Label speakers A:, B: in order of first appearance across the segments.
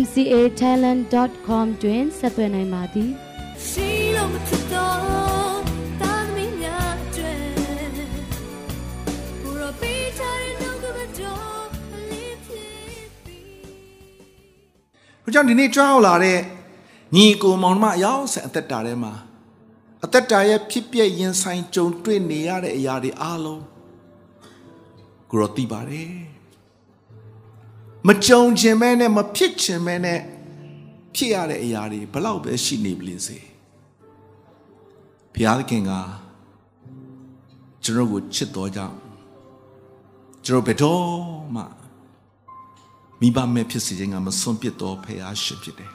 A: mcatalent.com တွင်ဆက်သွယ်နိုင်ပါသည်ရှိလို့မထတော့တာသမီးများကျွဲဘူရောပေးချင်တော့ကမတော်လေးဖြစ်
B: ပြီးကြောင့်ဒီနေ့ကြွားလာတဲ့ညီကိုမောင်နှမရောက်ဆက်အသက်တာထဲမှာအသက်တာရဲ့ဖြစ်ပျက်ရင်ဆိုင်ကြုံတွေ့နေရတဲ့အရာတွေအားလုံးကိုရောသိပါတယ် မကြုံခြင်းမဲနဲ့မဖြစ်ခြင်းမဲနဲ့ဖြစ်ရတဲ့အရာတွေဘလောက်ပဲရှိနေပလိစေဘုရားသခင်ကကျွန်တော်ကိုချစ်တော်ကြောင့်ကျွန်တော်ဘယ်တော့မှမိဘမဲ့ဖြစ်စေခြင်းကမစွန့်ပစ်တော်ဖခင်ရှင်ဖြစ်တယ်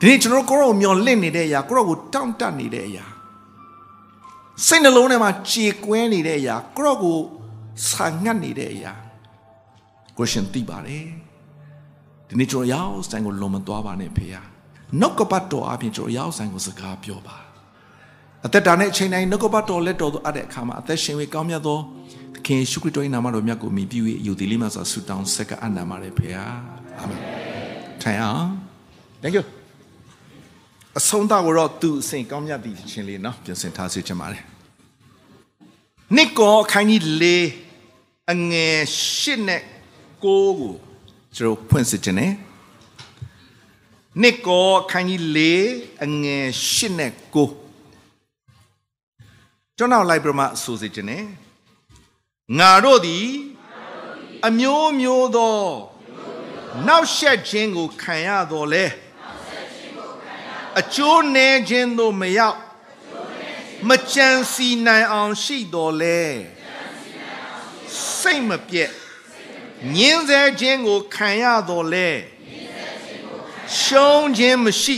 B: ဒီနေ့ကျွန်တော်ကိုရောမျောလင့်နေတဲ့အရာကိုရောကိုတောင့်တနေတဲ့အရာစိတ်နှလုံးထဲမှာကြေကွဲနေတဲ့အရာကိုရောကိုဆာငတ်နေတဲ့အရာ ကိုရှင်သိပါတယ်ဒီနေ့ကျွန်တော်ရောက်ဆိုင်ကိုလွန်မသွားပါနဲ့ဖေဟာနှုတ်ကပတ်တော်အပြင်ကျွန်တော်ရောက်ဆိုင်ကိုစကားပြောပါအသက်တာနဲ့အချိန်တိုင်းနှုတ်ကပတ်တော်လက်တော်သို့အပ်တဲ့အခါမှာအသက်ရှင်ဝေကောင်းမြတ်သောသခင်ရှုခရစ်တော်၏နာမတော်မြတ်ကိုမြည်ပြီး၍ယူသည်လေးမှဆိုဆုတောင်းဆက်ကအနန္တပါれဖေဟာအာမင်ထိုင်အောင် thank you အဆုံးသကိုတော့သူအစဉ်ကောင်းမြတ်သည်ချင်းလေးနော်ပြင်ဆင်ထားစေချင်ပါတယ်နိကောခိုင်းကြီးလေးအငယ်ရှစ်နဲ့ ကိုကိုကျွန်တော်ဖွင့်စစ်ခြင်းနဲ့နိကောခိုင်းကြီးလေးအငယ်ရှစ်နဲ့ကိုကျွန်တော်လိုက်ပြမဆိုစေခြင်းနဲ့ငါတို့သည်အမျိုးမျိုးသောနောက်ဆက်ခြင်းကိုခံရတော်လဲအကျိုးနည်းခြင်းတို့မရောက်မကြံစီနိုင်အောင်ရှိတော်လဲစိတ်မပြည့် ညင်းဆဲခြင်းကိုခံရတော်လဲရှုံးခြင်းမရှိ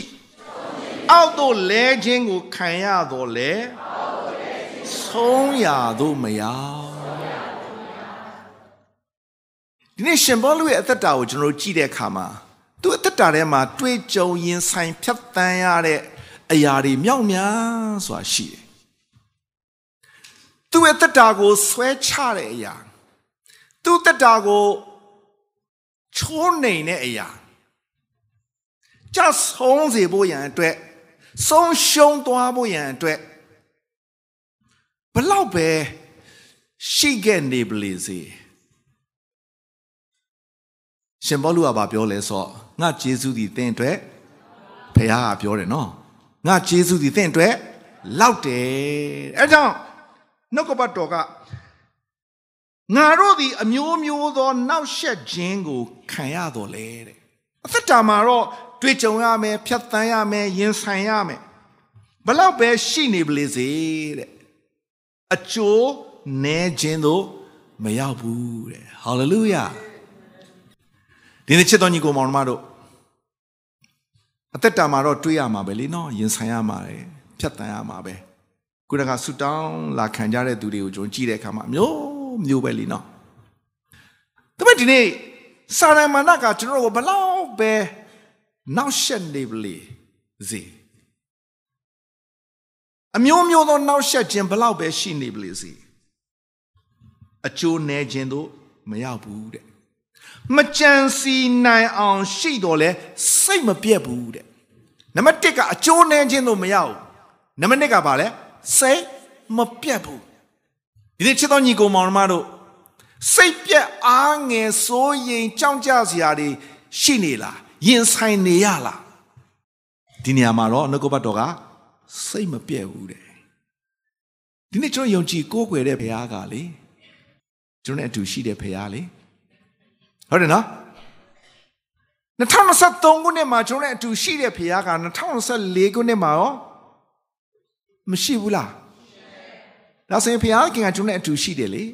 B: အောက်သို့လဲခြင်းကိုခံရတော်လဲဆုံးရာသို့မရောက်ဒီနေ့ရှင်ဘောလူရဲ့အသက်တာကိုကျွန်တော်ကြည့်တဲ့အခါမှာသူအသက်တာထဲမှာတွေးကြုံရင်ဆိုင်ဖြတ်တန်းရတဲ့အရာတွေမြောက်များစွာရှိတယ်သူ့ရဲ့တက်တာကိုဆွဲချတဲ့အရာ သူ့တက်တာကိုချိုးနှိမ်တဲ့အရာကြဆုံးစေဖို့ရန်အတွက်ဆုံးရှုံးသွားဖို့ရန်အတွက်ဘလောက်ပဲရှိခဲ့နေပလေစေရှင်ဘောလူကဘာပြောလဲဆိုငါဂျေစုဒီသင်အတွက်ဖခင်ကပြောတယ်နော်ငါဂျေစုဒီသင်အတွက်လောက်တယ်အဲကြောင့်နှုတ်ကပတ်တော်က ငါတို့သည်အမျိုးမျိုးသောနောက်ဆက်ခြင်းကိုခံရတော်လေတဲ့အသက်တာမှာတော့တွေ့ကြုံရမယ်ဖြတ်သန်းရမယ်ရင်ဆိုင်ရမယ်ဘလောက်ပဲရှိနေပလေစေတဲ့အကျိုးနဲခြင်းတို့မရောက်ဘူးတဲ့ဟာလေလုယာဒီနေ့ချစ်တော်ညီကိုမောင်နှမတို့အသက်တာမှာတော့တွေးရမှာပဲလေနော်ရင်ဆိုင်ရမှာလေဖြတ်သန်းရမှာပဲခုနကဆူတောင်းလာခံကြတဲ့သူတွေကိုကျွန်တော်ကြည့်တဲ့အခါမှာမျိုး မျိုးပဲလीနော်ဒါပေမဲ့ဒီနေ့စာရမဏကကျွန်တော်တို့ဘလောက်ပဲနောက်ဆက်နေပလေစီအမျိုးမျိုးသောနောက်ဆက်ခြင်းဘလောက်ပဲရှိနေပလေစီအကျိုးနည်းခြင်းတို့မရောက်ဘူးတဲ့မကြံစီနိုင်အောင်ရှိတော့လဲစိတ်မပြတ်ဘူးတဲ့နံပါတ်1ကအကျိုးနည်းခြင်းတို့မရောက်နံပါတ်2ကဘာလဲစိတ်မပြတ်ဘူး ဒီနေ့ချစ်တော်ညီကိုမောင်နှမတို့စိတ်ပြက်အားငယ်စိုးရင်ကြောက်ကြစရာတွေရှိနေလားရင်ဆိုင်နေရလားဒီနေရာမှာတော့နှုတ်ကပတ်တော်ကစိတ်မပြတ်ဘူးတဲ့ဒီနေ့ကျွန်တော်ယုံကြည်ကိုးကွယ်တဲ့ဘုရားကလေကျွန်တော်နဲ့အတူရှိတဲ့ဘုရားလေဟုတ်တယ်နော်2023ခုနှစ်မှာကျွန်တော်နဲ့အတူရှိတဲ့ဘုရားက2024ခုနှစ်မှာရောမရှိဘူးလား ဒါဆိုရင်ဘုရားခင်ကကျွန်တော်နဲ့အတူရှိတယ်လေ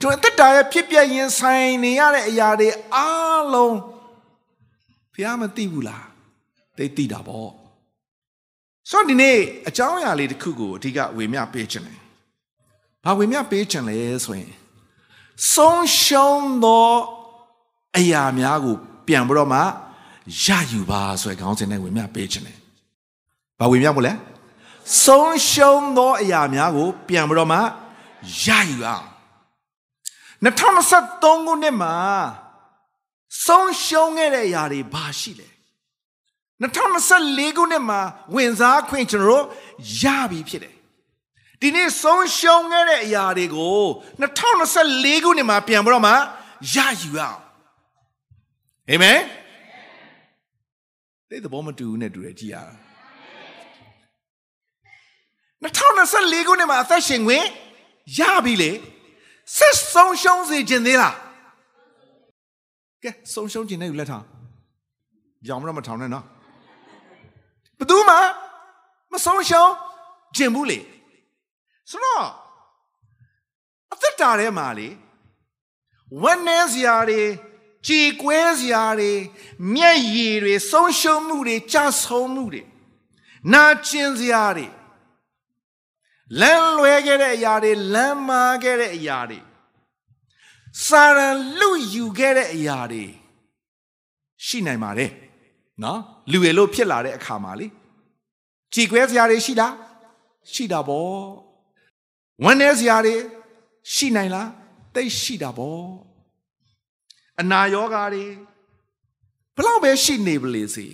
B: ကျွန်တော်တက်တာရဲ့ဖြစ်ပြရင်ဆိုင်နေရတဲ့အရာတွေအားလုံးဖះမသိဘူးလားသိသိတာပေါ့ဆိုတော့ဒီနေ့အကြောင်းအရာလေးတစ်ခုကိုအဓိကဝေမျှပေးခြင်းတယ်ဘာဝေမျှပေးခြင်းလဲဆိုရင်ဆုံးရှုံးသောအရာများကို ပြန်ပြီးတော့မှရယူပါဆိုတဲ့ခေါင်းစဉ်နဲ့ဝေမျှပေးခြင်းတယ်ဘာဝေမျှမို့လဲ ဆုံးရှုံးသောအရာများကို ပြန်ပြီးတော့မှရယူအောင်2023ခုနှစ်မှာဆုံးရှုံးခဲ့တဲ့အရာတွေဘာရှိလဲ2024ခုနှစ်မှာဝင်စားခွင့်ကျွန်တော်တို့ရပြီဖြစ်တယ်ဒီနေ့ဆုံးရှုံးခဲ့တဲ့အရာတွေကို2024ခုနှစ်မှာပြန်ပြီးတော့မှရယူအောင်အာမင်တဲ့သဘောမတူဘူးနဲ့တူတယ်ကြည်ရတာ 2024ခုနှစ်မှာအသက်ရှင်ခွင့်ရပြီလေဆက်ဆုံးရှုံးစေခြင်းသေးလားကဲဆုံးရှုံးခြင်းနဲ့လက်ထောင်ရောင်မတော့မထောင်နဲ့နော်ဘယ်သူမှမဆုံးရှုံးခြင်းဘူးလေဆိုတော့အသက်တာထဲမှာလေဝမ်းနည်းစရာတွေကြည်ကွဲစရာတွေမျက်ရည်တွေဆုံးရှုံးမှုတွေကြဆုံးမှုတွေနာကျင်စရာတွေ လမ်းလွဲခဲ့တဲ့အရာတွေလမ်းမာခဲ့တဲ့အရာတွေစာရန်လူယူခဲ့တဲ့အရာတွေရှိနိုင်ပါတယ်နော်လူရလို့ဖြစ်လာတဲ့အခါမှာလေကြည်ကွဲစရာတွေရှိလားရှိတာပေါ့ဝမ်းနည်းစရာတွေရှိနိုင်လားသိရှိတာပေါ့အနာရောဂါတွေဘလောက်ပဲရှိနေပါလေစေ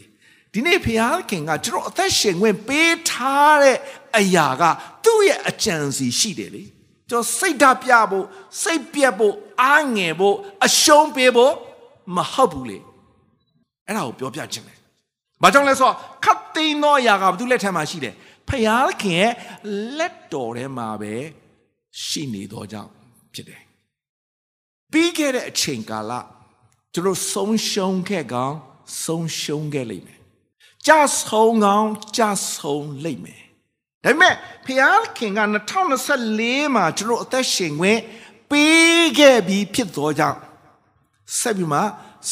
B: ဒီနေ့ဖခင်ကကျွန်တော်အသက်ရှင်ခွင့်ပေးထားတဲ့အရာကသူ့ရဲ့အကြံစီရှိတယ်လေကျွန်တော်စိတ်ဓာတ်ပြဖို့စိတ်ပြက်ဖို့အားငယ်ဖို့အရှုံးပေးဖို့မဟုတ်ဘူးလေအဲ့ဒါကိုပြောပြခြင်းတယ်ဘာကြောင့်လဲဆိုတော့ခတ်သိမ်းသောအရာကဘသူလက်ထက်မှာရှိတယ်ဖခင်ရဲ့လက်တော်ထဲမှာပဲရှိနေသောကြောင့်ဖြစ်တယ်ပြီးခဲ့တဲ့အချိန်ကာလကျွန်တော်ဆုံးရှုံးခဲ့ကောင်ဆုံးရှုံးခဲ့လိမ့်မယ် ကြဆုံးကောင်ကြဆုံးလိမ့်မယ်ဒါပေမဲ့ဖခင်က2024မှာကျွန်တော်အသက်ရှင်ခွင့်ပေးခဲ့ပြီးဖြစ်သောကြောင့်ဆက်ပြီးမှ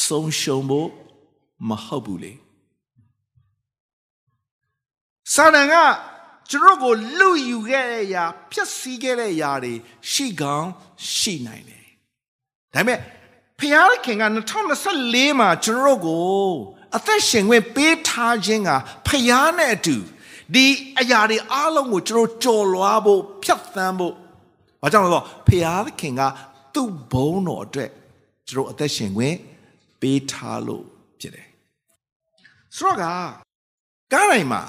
B: ဆုံးရှုံးဖို့မဟုတ်ဘူးလေစာတန်ကကျွန်တော်ကိုလူယူခဲ့တဲ့အရာဖျက်ဆီးခဲ့တဲ့အရာတွေရှိကောင်းရှိနိုင်တယ်ဒါပေမဲ့ဖခင်က2024မှာကျွန်တော်ကို အသက်ရှင်ခွင့်ပေးထားခြင်းကဖခင်နဲ့အတူဒီအရာတွေအားလုံးကိုကျွန်တော်ကြော်လွားဖို့ဖြတ်သန်းဖို့ဘာကြောင့်လဲဆိုတော့ဖခင်ကသူ့ဘုန်းတော်အတွက်ကျွန်တော်အသက်ရှင်ခွင့်ပေးထားလို့ဖြစ်တယ်ဆိုတော့ကကားတိုင်းမှာ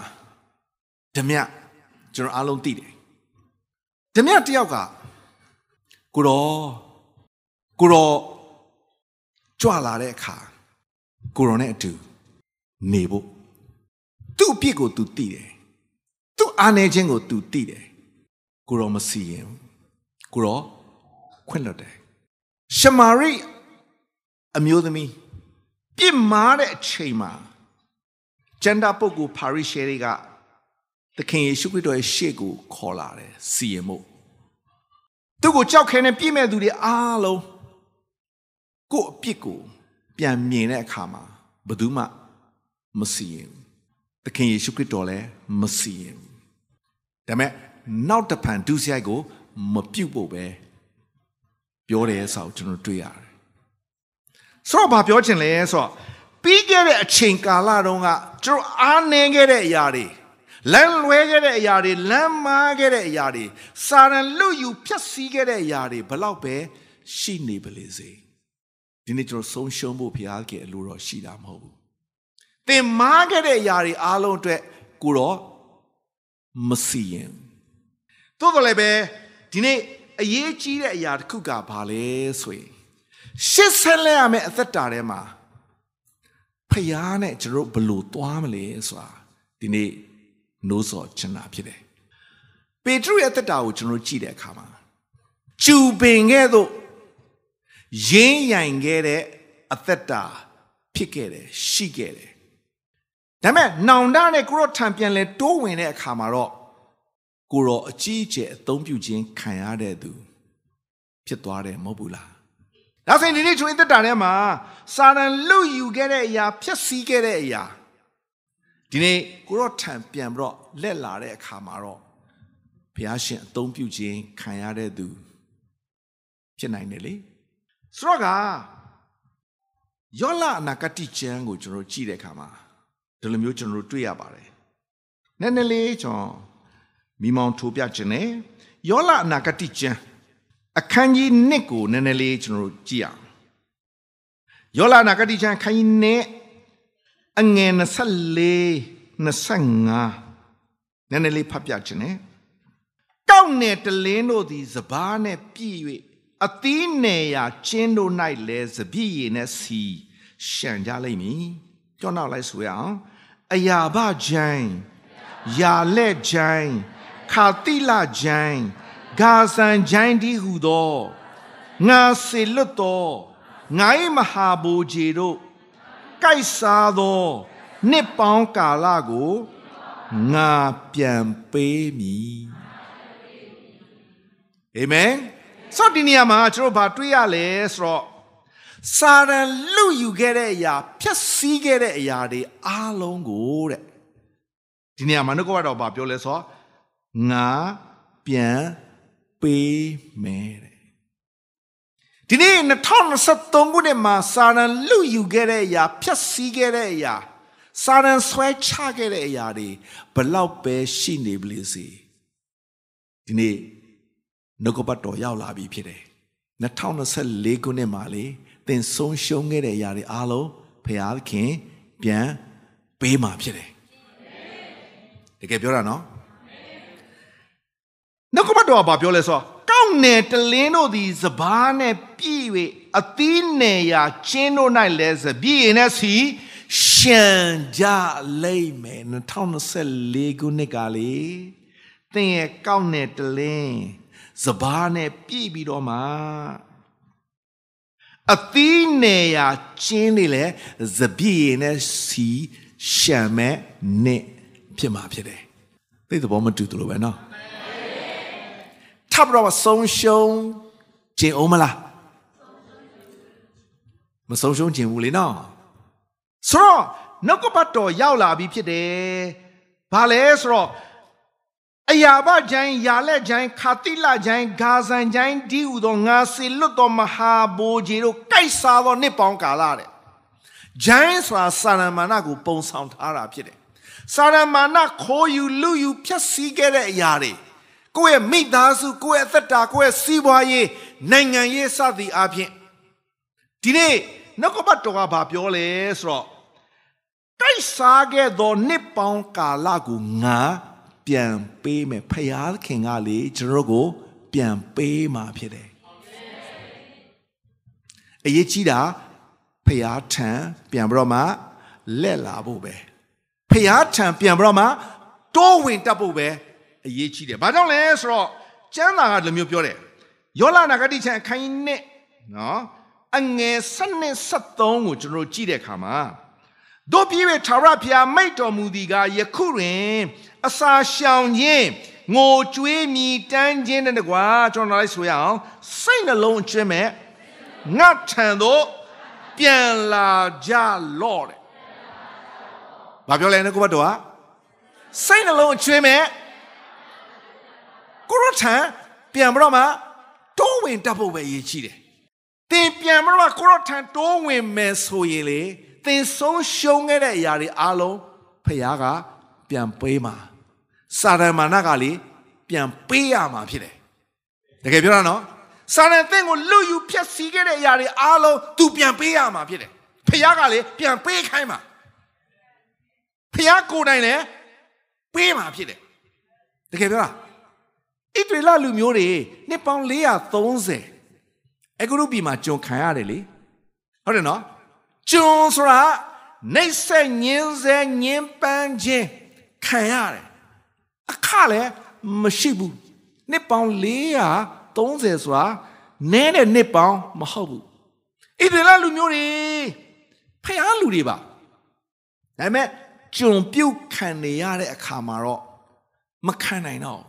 B: ဓမြကျွန်တော်အားလုံးသိတယ်ဓမြတယောက်ကကိုတော်ကိုတော်ကြွလာတဲ့အခါကိုတော်နဲ့အတူ နေဖို့သူ့အပြစ်ကိုသူသိတယ်သူ့အာနယ်ခြင်းကိုသူသိတယ်ကိုတော်မစီရင်ကိုတော်ခွင့်လွတ်တယ်ရှမာရိအမျိုးသမီးပြစ်မှားတဲ့အချိန်မှာကျန်တာပုဂ္ဂိုလ်ပါရိရှဲတွေကသခင်ယေရှုခရစ်တော်ရဲ့ရှေ့ကိုခေါ်လာတယ်စီရင်မှုသူ့ကိုကြောက်ခဲနဲ့ပြည့်မဲ့သူတွေအားလုံးကို့အပြစ်ကို ပြန်မြင်တဲ့အခါမှာဘယ်သူမှ မစီရင်သခင်ယေရှုခရစ်တော်လည်းမစီရင်ဒါပေမဲ့နောက်တဖန်ဒုစရိုက်ကို မပြုတ်ဖို့ပဲပြောတယ်ဆိုတော့ကျွန်တော်တွေ့ရတယ်ဆိုတော့ဘာပြောချင်လဲဆိုတော့ပြီးခဲ့တဲ့အချိန်ကာလတုန်းကကျွန်တော်အားနည်းခဲ့တဲ့အရာတွေလမ်းလွဲခဲ့တဲ့အရာတွေလမ်းမားခဲ့တဲ့အရာတွေစာရန်လွတ်ယူဖြတ်စည်းခဲ့တဲ့အရာတွေဘလောက်ပဲရှိနေပါလေစေဒီနေ့ကျွန်တော်ဆုံးရှုံးဖို့ဘုရားကအလိုတော်ရှိတာမဟုတ်ဘူး သင်မားခဲ့တဲ့အရာတွေအားလုံးအတွက်ကိုတော့မစီရင်သို့တော်လည်းပဲဒီနေ့အရေးကြီးတဲ့အရာတစ်ခုကဘာလဲဆိုရင်ရှစ်ဆက်လဲရမယ့်အသက်တာထဲမှာဖျားနဲ့ကျွန်တော်ဘယ်လိုသွားမလဲဆိုတာဒီနေ့နိုးစော်ချင်တာဖြစ်တယ်ပေတရုရဲ့အသက်တာကိုကျွန်တော်ကြည့်တဲ့အခါမှာကျူပင်ခဲ့သို့ရင်းရိုင်ခဲ့တဲ့အသက်တာဖြစ်ခဲ့တယ်ရှိခဲ့တယ် ဒါပေမဲ့နောင်တနဲ့ကိုရောထံပြန်လဲတိုးဝင်တဲ့အခါမှာတော့ကိုရောအကြီးအကျယ်အသုံးပြုခြင်းခံရတဲ့သူဖြစ်သွားတယ်မဟုတ်ဘူးလားဒါဆိုရင်ဒီနေ့ကျွန်တော်တက်တာထဲမှာစာရန်လူယူခဲ့တဲ့အရာဖြည့်ဆည်းခဲ့တဲ့အရာဒီနေ့ကိုရောထံပြန်ပြီးတော့လက်လာတဲ့အခါမှာတော့ဘုရားရှင်အသုံးပြုခြင်းခံရတဲ့သူဖြစ်နိုင်တယ်လေဆိုတော့ကယောလအနာဂတိကျမ်းကိုကျွန်တော်ကြည့်တဲ့အခါမှာ ဒီလိုမျိုးကျွန်တော်တို့တွေ့ရပါတယ်နည်းနည်းလေးကျွန်တော်မိမောင်ထိုးပြခြင်းနဲ့ယောလအနာဂတိကျမ်းအခန်းကြီး1ကိုနည်းနည်းလေးကျွန်တော်တို့ကြည့်အောင်ယောလအနာဂတိကျမ်းအခန်းကြီး1အငယ်24 25နည်းနည်းလေးဖတ်ပြခြင်းနဲ့ကောက်နယ်တလင်းတို့သည်စပားနဲ့ပြည့်၍အသီးနယ်ရာကျင်းတို့၌လဲစပြည့်ရည်နဲ့စီရှံကြလိမ့်မည် ကြောနောက်လိုက်ဆိုရအောင်အယာဘဂျိုင်းယာလက်ဂျိုင်းခါတိလဂျိုင်းဂါဆန်ဂျိုင်းဒီဟုသောငါစေလွတ်သောငါ၏မဟာဘူကြီးတို့ကြိုက်စားသောနှစ်ပေါင်းကာလကိုငါပြန်ပေးမည်အာမင်ဆိုတော့ဒီနေရာမှာကျွန်တော်ဘာတွေ့ရလဲဆိုတော့ စာရန်လူယူခဲ့တဲ့အရာဖြတ်စည်းခဲ့တဲ့အရာတွေအားလုံးကိုတဲ့ဒီနေရာမှာနှုတ်ကပတော်ဘာပြောလဲဆိုတော့ငါပြန်ပေးမယ်တဲ့ဒီနေ့2023ခုနှစ်မှာစာရန်လူယူခဲ့တဲ့အရာဖြတ်စည်းခဲ့တဲ့အရာစာရန်ဆွဲချခဲ့တဲ့အရာတွေဘလောက်ပဲရှိနေပလေစေဒီနေ့နှုတ်ကပတ်တော်ရောက်လာပြီဖြစ်တယ်2024ခုနှစ်မှာလေ သင်ဆုံးရှုံးခဲ့တဲ့အရာတွေအားလုံးဖခင်ပြန်ပေးမှာဖြစ်တယ်တကယ်ပြောတာနော်နှုတ်ကပတ်တော်ကဘာပြောလဲဆိုတော့ကောက်နယ်တလင်းတို့သည်စပားနဲ့ပြည့်၍အသီးနယ်ရာကျင်းတို့၌လဲစပြည့်ရင်နဲ့စီရှံကြလိမ့်မယ်2024ခုနှစ်ကလေသင်ရဲ့ကောက်နယ်တလင်းစပားနဲ့ပြည့်ပြီးတော့မှ အသီးနယ်ရာကျင်းနေလဲစပြည့်ရင်နဲ့စီရှံမဲ့နှစ်ဖြစ်မှာဖြစ်တယ်သိတဲ့ဘောမတူတယ်လို့ပဲနော်ထပ်တော့ဆုံးရှုံးခြင်းအောင်မလားမဆုံးရှုံးခြင်းဘူးလေနော်ဆိုတော့နှုတ်ကပတ်တော်ရောက်လာပြီဖြစ်တယ်ဘာလဲဆိုတော့ အယာဘဂျိုင်းယာလက်ဂျိုင်းခါတိလဂျိုင်းဂါဇန်ဂျိုင်းဒီဟုသောငါစေလွတ်သောမဟာဘိုးကြီးတို့ကိုက်စားသောနှစ်ပေါင်းကာလတဲ့ဂျိုင်းဆိုတာစာရမဏကိုပုံဆောင်ထားတာဖြစ်တယ်စာရမဏခိုးယူလူယူဖြတ်စည်းခဲ့တဲ့အရာတွေကိုယ့်ရဲ့မိသားစုကိုယ့်ရဲ့အသက်တာကိုယ့်ရဲ့စီးပွားရေးနိုင်ငံရေးစသည်အပြင်ဒီနေ့နှုတ်ကပတ်တော်ကဘာပြောလဲဆိုတော့တိုက်စားခဲ့သောနှစ်ပေါင်းကာလကိုငါ ပြန်ပေးမယ်ဖယားခင်ကလေကျွန်တော်ကို ပြန်ပေးမှာဖြစ်တယ်အရေးကြီးတာဖယားထံပြန်ပြီးတော့မှလက်လာဖို့ပဲဖယားထံပြန်ပြီးတော့မှတိုးဝင်တက်ဖို့ပဲအရေးကြီးတယ်ဘာကြောင့်လဲဆိုတော့ကျမ်းစာကဒီလိုမျိုးပြောတယ်ယောလနာဂတိချံအခန်းကြီးနဲ့နော်အငယ်7နဲ့73ကိုကျွန်တော်ကြည့်တဲ့အခါမှာတို့ပြည့်ဝထာဝရဘုရားမိတ်တော်မူသည်ကယခုတွင် အစာရှောင်ခြင်းငိုကြွေးမြည်တမ်းခြင်းတဲ့ကွာကျွန်တော်လိုက်ဆိုရအောင်စိတ်နှလုံးအကျွမ်းမဲ့ငါထံသို့ပြန်လာကြလော့တဲ့ဘာပြောလဲနကိုဘတ်တော်ကစိတ်နှလုံးအကျွမ်းမဲ့ကိုရထံပြန်ပြီးတော့မှတိုးဝင်တက်ဖို့ပဲရည်ကြီးတယ်သင်ပြန်ပြီးတော့ကိုရထံတိုးဝင်မယ်ဆိုရင်လေသင်ဆုံးရှုံးခဲ့တဲ့အရာတွေအားလုံးဖခင်ကပြန်ပေးမှာ စာရမဏကလေပြန်ပေးရမှာဖြစ်တယ်တကယ်ပြောတာနော်စာရန်သင်ကိုလွတ်ယူဖြတ်စည်းခဲ့တဲ့အရာတွေအားလုံး तू ပြန်ပေးရမှာဖြစ်တယ်ဖခင်ကလေပြန်ပေးခိုင်းမှာဖခင်ကိုယ်တိုင်လည်းပေးမှာဖြစ်တယ်တကယ်ပြောတာဣသရေလလူမျိုးတွေနှစ်ပေါင်း430အခုတို့ပြည်မှာကျွန်ခံရတယ်လေဟုတ်တယ်နော်ကျွန်ဆိုတာနှိမ့်ဆက်ညင်းဆဲညင်းပန်းခြင်းခံရတယ် အခလည်းမရှိဘူးနှစ်ပေါင်း430ဆိုတာနည်းတဲ့နှစ်ပေါင်းမဟုတ်ဘူးဣသရေလလူမျိုးတွေဖျားလူတွေပါဒါပေမဲ့ကျွန်ပြုတ်ခံနေရတဲ့အခါမှာတော့မခံနိုင်တော့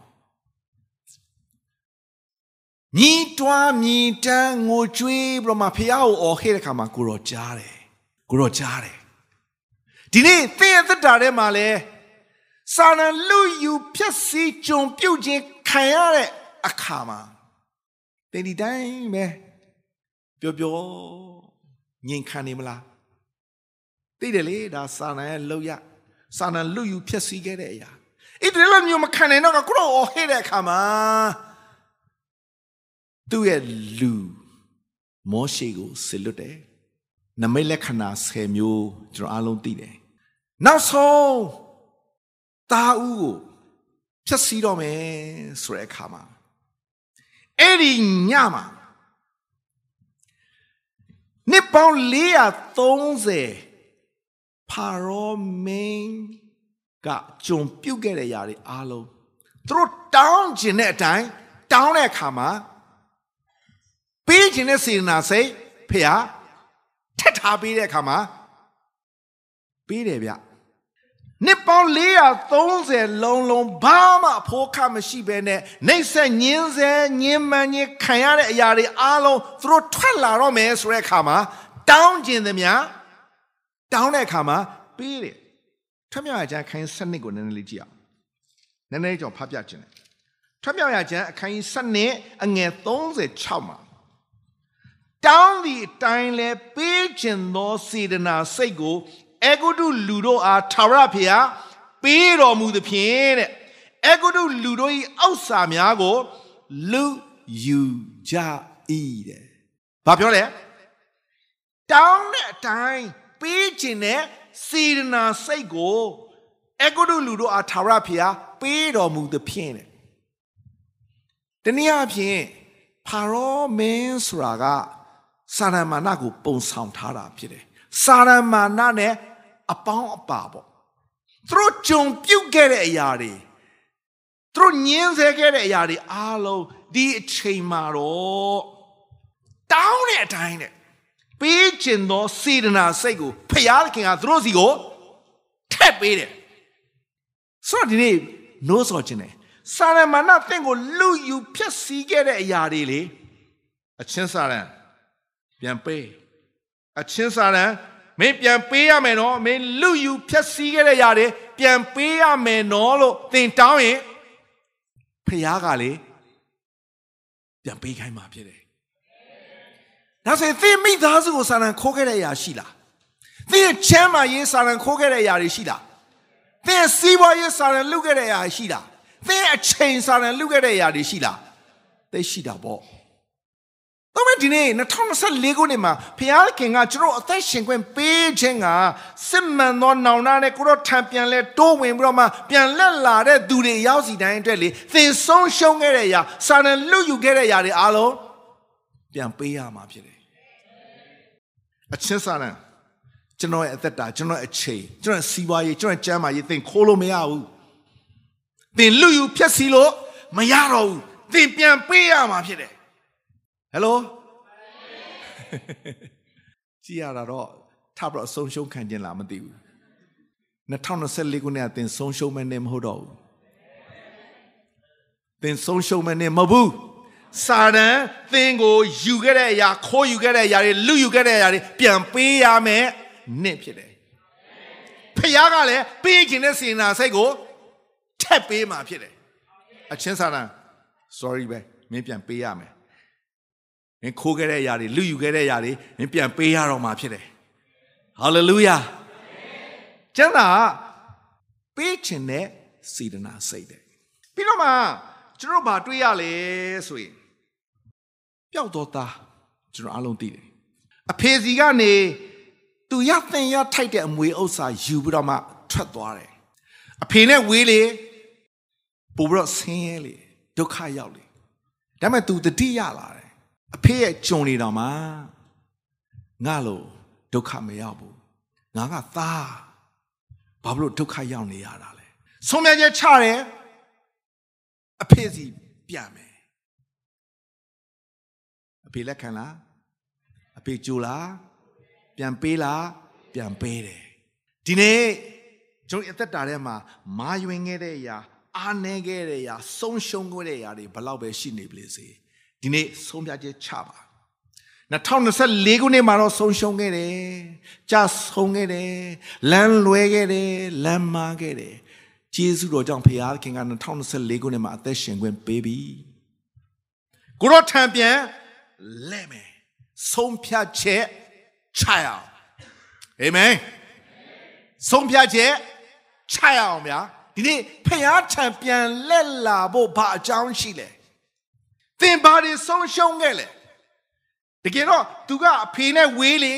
B: မြည်တွားမြည်တမ်းငိုကြွေးပြီးတော့မှဖះကိုអော်ခဲ့တဲ့ခါမှာကိုတော့ကြားတယ်ကိုတော့ကြားတယ်ဒီနေ့သင်ရဲ့သက်တာထဲမှာလဲ စာနန်လူယူဖြစ်စီကြုံပြုတ်ခြင်းခံရတဲ့အခါမှာသင်ဒီတိုင်းပဲပျော်ပျော်ငြိမ်ခံနေမလားသိတယ်လေဒါစာနန်ရဲ့လောက်ရစာနန်လူယူဖြစ်စီခဲ့တဲ့အရာအဲ့ဒီလိုမျိုးမခံနိုင်တော့ကိုတော့អော်ခဲ့တဲ့အခါမှာသူ့ရဲ့လူမောရှေကိုဆစ်လွတ်တယ်နမိတ်လက္ခဏာ10မျိုးကျွန်တော်အားလုံးသိတယ်နောက်ဆုံး တာဦးကိုဖြတ်စည်းတော့မယ်ဆိုတဲ့အခါမှာအဲ့ဒီညမှာနှစ်ပေါင်း430ဖာရောမင်းကကြုံပြုတ်ခဲ့တဲ့ຢာတွေအားလုံးသူတို့တောင်းကျင်တဲ့အတိုင်းတောင်းတဲ့အခါမှာပေးခြင်းတဲ့စေတနာစိတ်ဖေဟာထက်ထားပေးတဲ့အခါမှာပေးတယ်ဗျ နှစ်ပေါင်း430လုံးလုံးဘာမှအဖို့ခမရှိဘဲနဲ့နှိမ့်ဆက်ညင်းဆဲညင်းမှန်ညင်းခံရတဲ့အရာတွေအားလုံးသူတို့ထွက်လာတော့မယ်ဆိုတဲ့အခါမှာတောင်းခြင်းသမျှတောင်းတဲ့အခါမှာပေးတယ်ထွတ်မြောက်ရကျမ်းအခန်းစနစ်ကိုနည်းနည်းလေးကြည့်အောင်နည်းနည်းကြောင့်ဖတ်ပြခြင်းတယ်ထွတ်မြောက်ရကျမ်းအခန်းစနစ်အငယ်36မှာတောင်းသည့်အတိုင်းလဲပေးခြင်းသောစေတနာစိတ်ကို အေဂုတုလူတို့အားထာဝရဖေဟာပေးတော်မူသဖြင့်တဲ့အေဂုတုလူတို့၏အောက်စာများကိုလူယူကြ၏တဲ့။ဘာပြောလဲ။တောင်းတဲ့အတိုင်းပေးခြင်းနဲ့စေတနာစိတ်ကိုအေဂုတုလူတို့အားထာဝရဖေဟာပေးတော်မူသဖြင့်တဲ့။တနည်းအားဖြင့်ဖာရောမင်းဆိုတာကစာရမာနကိုပုံဆောင်ထားတာဖြစ်တယ်။စာရမာနနဲ့ အပေါင်းအပါပေါ့သူတို့ကြုံပြုတ်ခဲ့တဲ့အရာတွေသူတို့ညင်းဆဲခဲ့တဲ့အရာတွေအားလုံးဒီအချိန်မှာတော့တောင်းတဲ့အတိုင်းနဲ့ပေးခြင်းသောစေတနာစိတ်ကိုဖျားခင်ကသူတို့စီကိုထက်ပေးတယ်ဆိုတော့ဒီနေ့နိုးစော်ခြင်းတယ်စာရမဏတင့်ကိုလူယူဖြစ်စီခဲ့တဲ့အရာတွေလေအချင်းစာရန်ပြန်ပေးအချင်းစာရန် မင်းပြန်ပေးရမယ်နော်မင်းလူယူဖြက်စီးခဲ့တဲ့ຢာတွေပြန်ပေးရမယ်နော်လို့သင်တောင်းရင်ဖခင်ကလေပြန်ပေးခိုင်းမှာဖြစ်တယ်ဒါဆိုရင်သင်မိသားစုကိုစာရန်ခိုးခဲ့တဲ့အရာရှိလားသင်ချမ်းမာရေးစာရန်ခိုးခဲ့တဲ့အရာတွေရှိလားသင်စီးပွားရေးစာရန်လုခဲ့တဲ့အရာရှိလားသင်အချိန်စာရန်လုခဲ့တဲ့အရာတွေရှိလားသိရှိတာပေါ့ ဒါမဲ့ဒီနေ့2024ခုနှစ်မှာဖခင်ကကျွန်တော်အသက်ရှင်ခွင့်ပေးခြင်းကစစ်မှန်သောနောင်နာနဲ့ကိုတော့ထံပြန်လဲတိုးဝင်ပြီးတော့မှပြန်လက်လာတဲ့သူတွေရောက်စီတိုင်းအတွက်လေသင်ဆုံးရှုံးခဲ့တဲ့အရာစာနလွတ်ယူခဲ့တဲ့အရာတွေအားလုံးပြန်ပေးရမှာဖြစ်တယ်အချင်းစာနကျွန်တော်ရဲ့အသက်တာကျွန်တော်အချိန်ကျွန်တော်စီးပွားရေးကျွန်တော်ကျမ်းမာရေးသင်ခိုးလို့မရဘူးသင်လူယူဖြက်စီလို့မရတော့ဘူးသင်ပြန်ပေးရမှာဖြစ်တယ် ဟယ်လိုကြည်ရတာတော့ထပ်ပြီးဆုံးရှုံးခံခြင်းလားမသိဘူး2024ခုနှစ်ကသင်ဆုံးရှုံးမဲ့နေမဟုတ်တော့ဘူးသင်ဆုံးရှုံးမဲ့နေမဟုတ်ဘူးစာတန်သင်ကိုယူခဲ့တဲ့အရာခိုးယူခဲ့တဲ့အရာတွေလူယူခဲ့တဲ့အရာတွေပြန်ပေးရမယ်နှစ်ဖြစ်တယ်ဖခင်ကလည်းပေးခြင်းတဲ့စေနာစိတ်ကိုထက်ပေးမှာဖြစ်တယ်အချင်းစာတန် sorry ပဲမင်းပြန်ပေးရမယ် မင်းခိုးခဲ့တဲ့အရာတွေလူယူခဲ့တဲ့အရာတွေမင်းပြန်ပေးရတော့မှာဖြစ်တယ်ဟာလေလုယာကျမ်းသာပေးခြင်းနဲ့စေတနာစိတ်တယ်ပြီးတော့မှကျွန်တော်ဘာတွေးရလဲဆိုရင်ပျောက်တော့သားကျွန်တော်အားလုံးသိတယ်အဖေစီကနေသူရသင်ရထိုက်တဲ့အမွေဥစ္စာယူပြီးတော့မှထွက်သွားတယ်အဖေနဲ့ဝေးလေပို့ပြီးတော့ဆင်းရဲလေဒုက္ခရောက်လေဒါပေမဲ့ तू တတိရလာတယ် အဖေရဲ့ကြုံနေတော့မှငါလို့ဒုက္ခမရောက်ဘူးငါကသားဘာလို့ဒုက္ခရောက်နေရတာလဲဆုံးမြတ်ချက်ချတယ်အဖေစီပြန်မယ်အဖေလက်ခံလားအဖေကြိုလားပြန်ပေးလားပြန်ပေးတယ်ဒီနေ့ကျွန်တော်အသက်တာထဲမှာမာယွင်ခဲ့တဲ့အရာအားနည်းခဲ့တဲ့အရာဆုံးရှုံးခဲ့တဲ့အရာတွေဘလောက်ပဲရှိနေပလေစေ ဒီနေ့ဆုံးဖြတ်ချက်ချပါ2024ခုနှစ်မှာတော့ဆုံးရှုံးခဲ့တယ်ကြဆုံးခဲ့တယ်လမ်းလွဲခဲ့တယ်လမ်းမာခဲ့တယ်ကျေးဇူးတော်ကြောင့်ဖခင်က2024ခုနှစ်မှာအသက်ရှင်ခွင့်ပေးပြီကိုတော့ထံပြန်လဲမယ်ဆုံးဖြတ်ချက်ချရအောင်အာမင်ဆုံးဖြတ်ချက်ချရအောင်ဗျာဒီနေ့ဖခင်ထံပြန်လက်လာဖို့ဘာအကြောင်းရှိလဲ သင်ဘာတွေဆုံးရှုံးခဲ့လဲတကယ်တော့သူကအဖေနဲ့ဝေးလေ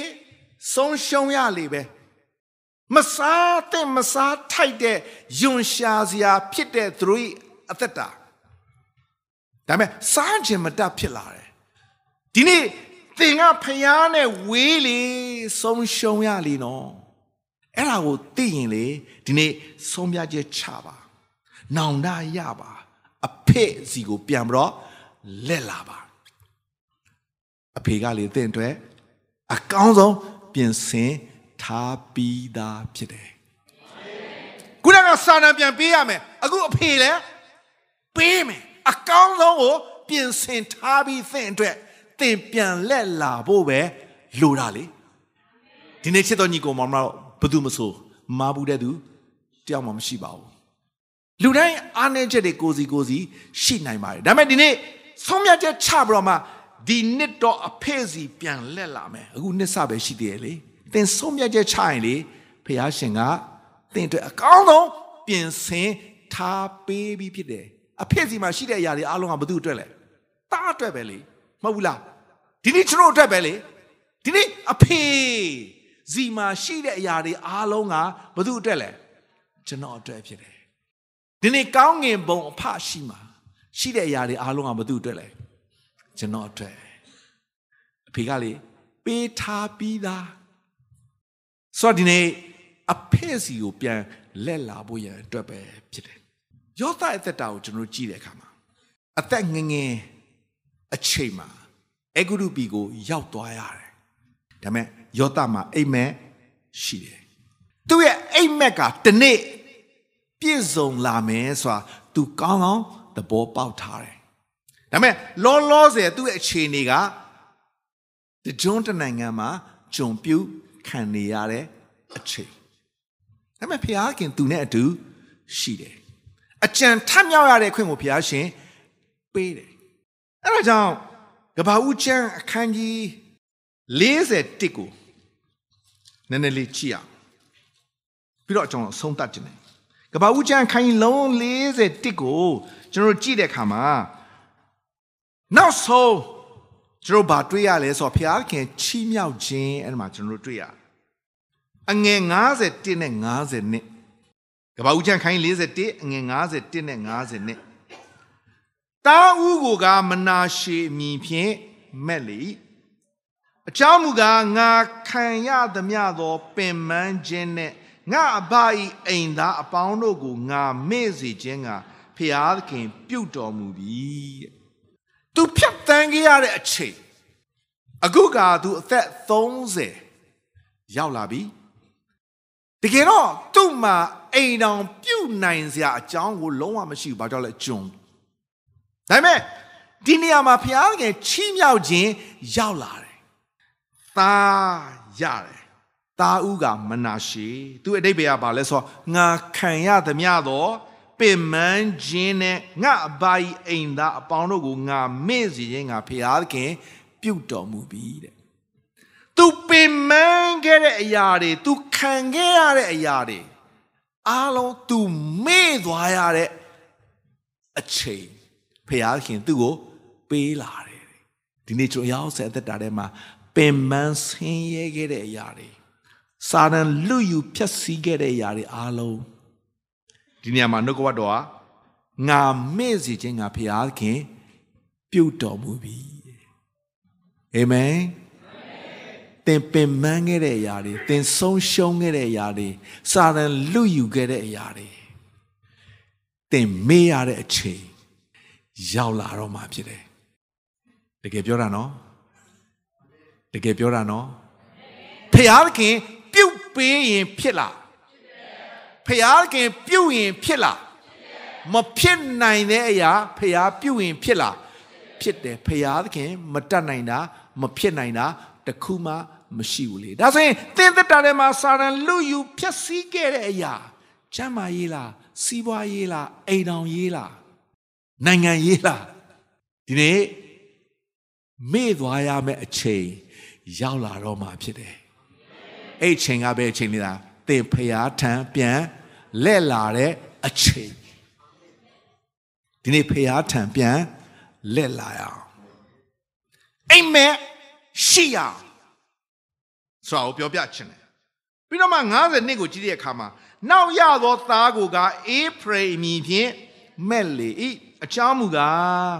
B: ဆုံးရှုံးရလေပဲမစားတဲ့မစားထိုက်တဲ့ယွန်ရှာစရာဖြစ်တဲ့သူတို့အသက်တာဒါပေမဲ့စားခြင်းမတတ်ဖြစ်လာတယ်ဒီနေ့သင်ကဖျားနဲ့ဝေးလေဆုံးရှုံးရလေနော်အဲ့ဒါကိုသိရင်လေဒီနေ့ဆုံးဖြတ်ချက်ချပါနောင်တရပါအဖေစီကိုပြန်ပြီးတော့ လက်လာပါအဖေကလေတင့်အတွက်အကောင်းဆုံးပြင်ဆင်ထားပြီးသားဖြစ်တယ်ခုနကစာနာပြန်ပေးရမယ်အခုအဖေလည်းပေးမယ်အကောင်းဆုံးကိုပြင်ဆင်ထားပြီးသင်အတွက်သင်ပြန်လက်လာဖို့ပဲလိုတာလေဒီနေ့ချစ်တော်ညီကောင်မမတော့ဘသူမဆိုမာဘူးတဲ့သူတယောက်မှမရှိပါဘူးလူတိုင်းအားနည်းချက်တွေကိုစီကိုစီရှိနိုင်ပါတယ်ဒါပေမဲ့ဒီနေ့ ဆုံးဖြတ်ချက်ချပြီးတော့မှဒီနှစ်တော့အဖေစီပြန်လက်လာမယ်အခုနှစ်ဆပဲရှိသေးတယ်လေသင်ဆုံးဖြတ်ချက်ချရင်လေဖះရှင်ကသင်အတွက်အကောင်းဆုံးပြင်ဆင်ထားပေးပြီးဖြစ်တယ်အဖေစီမှာရှိတဲ့အရာတွေအားလုံးကဘသူအတွက်လဲတားအတွက်ပဲလေမဟုတ်ဘူးလားဒီနေ့ကျွန်တော်အတွက်ပဲလေဒီနေ့အဖေဇီမှာရှိတဲ့အရာတွေအားလုံးကဘသူအတွက်လဲကျွန်တော်အတွက်ဖြစ်တယ်ဒီနေ့ကောင်းငင်ဘုံအဖရှိမှာ ရှိတဲ့အရာတွေအားလုံးကဘသူအတွက်လဲကျွန်တော်အတွက်အဖေကလေပေးထားပြီးသားဆိုတော့ဒီနေ့အဖေစီကိုပြန်လက်လာဖို့ရန်အတွက်ပဲဖြစ်တယ်ယောသအသက်တာကိုကျွန်တော်ကြည့်တဲ့အခါမှာအသက်ငငယ်အချိန်မှာအဂုရုပီကိုရောက်သွားရတယ်ဒါပေမဲ့ယောသမှာအိမ်မက်ရှိတယ်သူ့ရဲ့အိမ်မက်ကတနေ့ပြည့်စုံလာမယ်ဆိုတာသူကောင်းကောင်း သဘောပေါက်ထားတယ်ဒါပေမဲ့လောလောဆယ်သူ့ရဲ့အခြေအနေကတကြွန်းတနိုင်ငံမှာဂျုံပြူခံနေရတဲ့အချိန်ဒါပေမဲ့ဖျားခင်သူနဲ့အတူရှိတယ်အကြံထမြောက်ရတဲ့ခွင့်ကိုဖျားရှင်ပေးတယ်အဲဒါကြောင့်ကဘာဦးကျမ်းအခန်းကြီး41ကိုနည်းနည်းလေးကြည့်အောင်ပြီးတော့ကျွန်တော်ဆုံးသတ်ခြင်းတယ် ကဘာဦးကျမ်းအခန်းကြီးလုံး41ကိုကျွန်တော်ကြည့်တဲ့အခါမှာနောက်ဆုံးကျွန်တော်ဗာတွေ့ရလဲဆိုတော့ဘုရားခင်ချီးမြှောက်ခြင်းအဲ့ဒီမှာကျွန်တော်တွေ့ရအငယ်51နဲ့50နှစ်ကဘာဦးချမ်းခိုင်း41အငယ်51နဲ့50နှစ်တာဦးကိုကမနာရှေအမည်ဖြင့်မက်လေအကြောင်းမူကားငါခံရသမျှသောပင်ပန်းခြင်းနဲ့ ငါအဘဤအိမ်သားအပေါင်းတို့ကိုငါမေ့စေခြင်းကဖျားသခင်ပြုတ်တော်မူပြီတဲ့။ तू ဖြတ်တန်းခဲ့ရတဲ့အချိန်အခုက तू အသက်30ရောက်လာပြီ။တကယ်တော့သူ့မှာအိမ်တော်ပြုတ်နိုင်စရာအကြောင်းကိုလုံးဝမရှိဘူး။ဘာကြောင့်လဲဂျွန်။ဒါပေမဲ့ဒီနေရာမှာဘုရားငယ်ချီးမြှောက်ခြင်းရောက်လာတယ်။သားရတယ်။ တာဥကမနာရှေသူအတိတ်ဘယ်ကဘာလဲဆိုငါခံရသမျှတော့ပင်မန်းခြင်းနဲ့ငါအပါဤအိမ်သားအပေါင်းတို့ကိုငါမေ့စီခြင်းငါဖျားသခင် ပြုတ်တော်မူပြီတဲ့သူပင်မန်းခဲ့တဲ့အရာတွေသူခံခဲ့ရတဲ့အရာတွေအားလုံးသူမေ့သွားရတဲ့အချိန်ဖျားခင်သူ့ကိုပေးလာတယ်ဒီနေ့ကျွန်တော်ရောက်ဆက်သက်တာထဲမှာပင်မန်းဆင်းရဲခဲ့တဲ့အရာတွေ စာရန်လူယူဖြတ်စည်းခဲ့တဲ့အရာတွေအားလုံးဒီနေရာမှာနှုတ်ကပတ်တော်ဟာငါမေ့စီခြင်းငါဖျားခင် ပြုတ်တော်မူပြီအာမင်သင်ပင်ပန်းခဲ့တဲ့အရာတွေသင်ဆုံးရှုံးခဲ့တဲ့အရာတွေစာရန်လူယူခဲ့တဲ့အရာတွေသင်မေ့ရတဲ့အချိန်ရောက်လာတော့မှဖြစ်တယ်တကယ်ပြောတာနော်တကယ်ပြောတာနော်ဖျားခင် ပြုတ်ပေးရင်ဖြစ်လားဖျားခင်ပြုတ်ရင်ဖြစ်လားမဖြစ်နိုင်တဲ့အရာဖျားပြုတ်ရင်ဖြစ်လားဖြစ်တယ်ဖရာသခင်မတတ်နိုင်တာမဖြစ်နိုင်တာတခုမှမရှိဘူးလေဒါဆိုရင်သင်သက်တာထဲမှာစာရန်လူယူဖြက်စီးခဲ့တဲ့အရာချမ်းမာရေးလားစီးပွားရေးလားအိမ်တော်ရေးလားနိုင်ငံရေးလားဒီနေ့မေ့သွားရမယ့်အချိန်ရောက်လာတော့မှဖြစ်တယ် အဲ့ချိန်ကပဲအချိန်လေးလားသင်ဖရာထံပြန်လက်လာတဲ့အချိန်ဒီနေ့ဖရာထံပြန်လက်လာရအောင်အိမ်မက်ရှိရအောင်ဆိုတော့ပြောပြချင်တယ်ပြီးတော့မှ90နှစ်ကိုကြည့်တဲ့အခါမှာနောက်ရသောသားကိုကအေးဖရိအမည်ဖြင့်မက်လေဤအချောင်းမူကား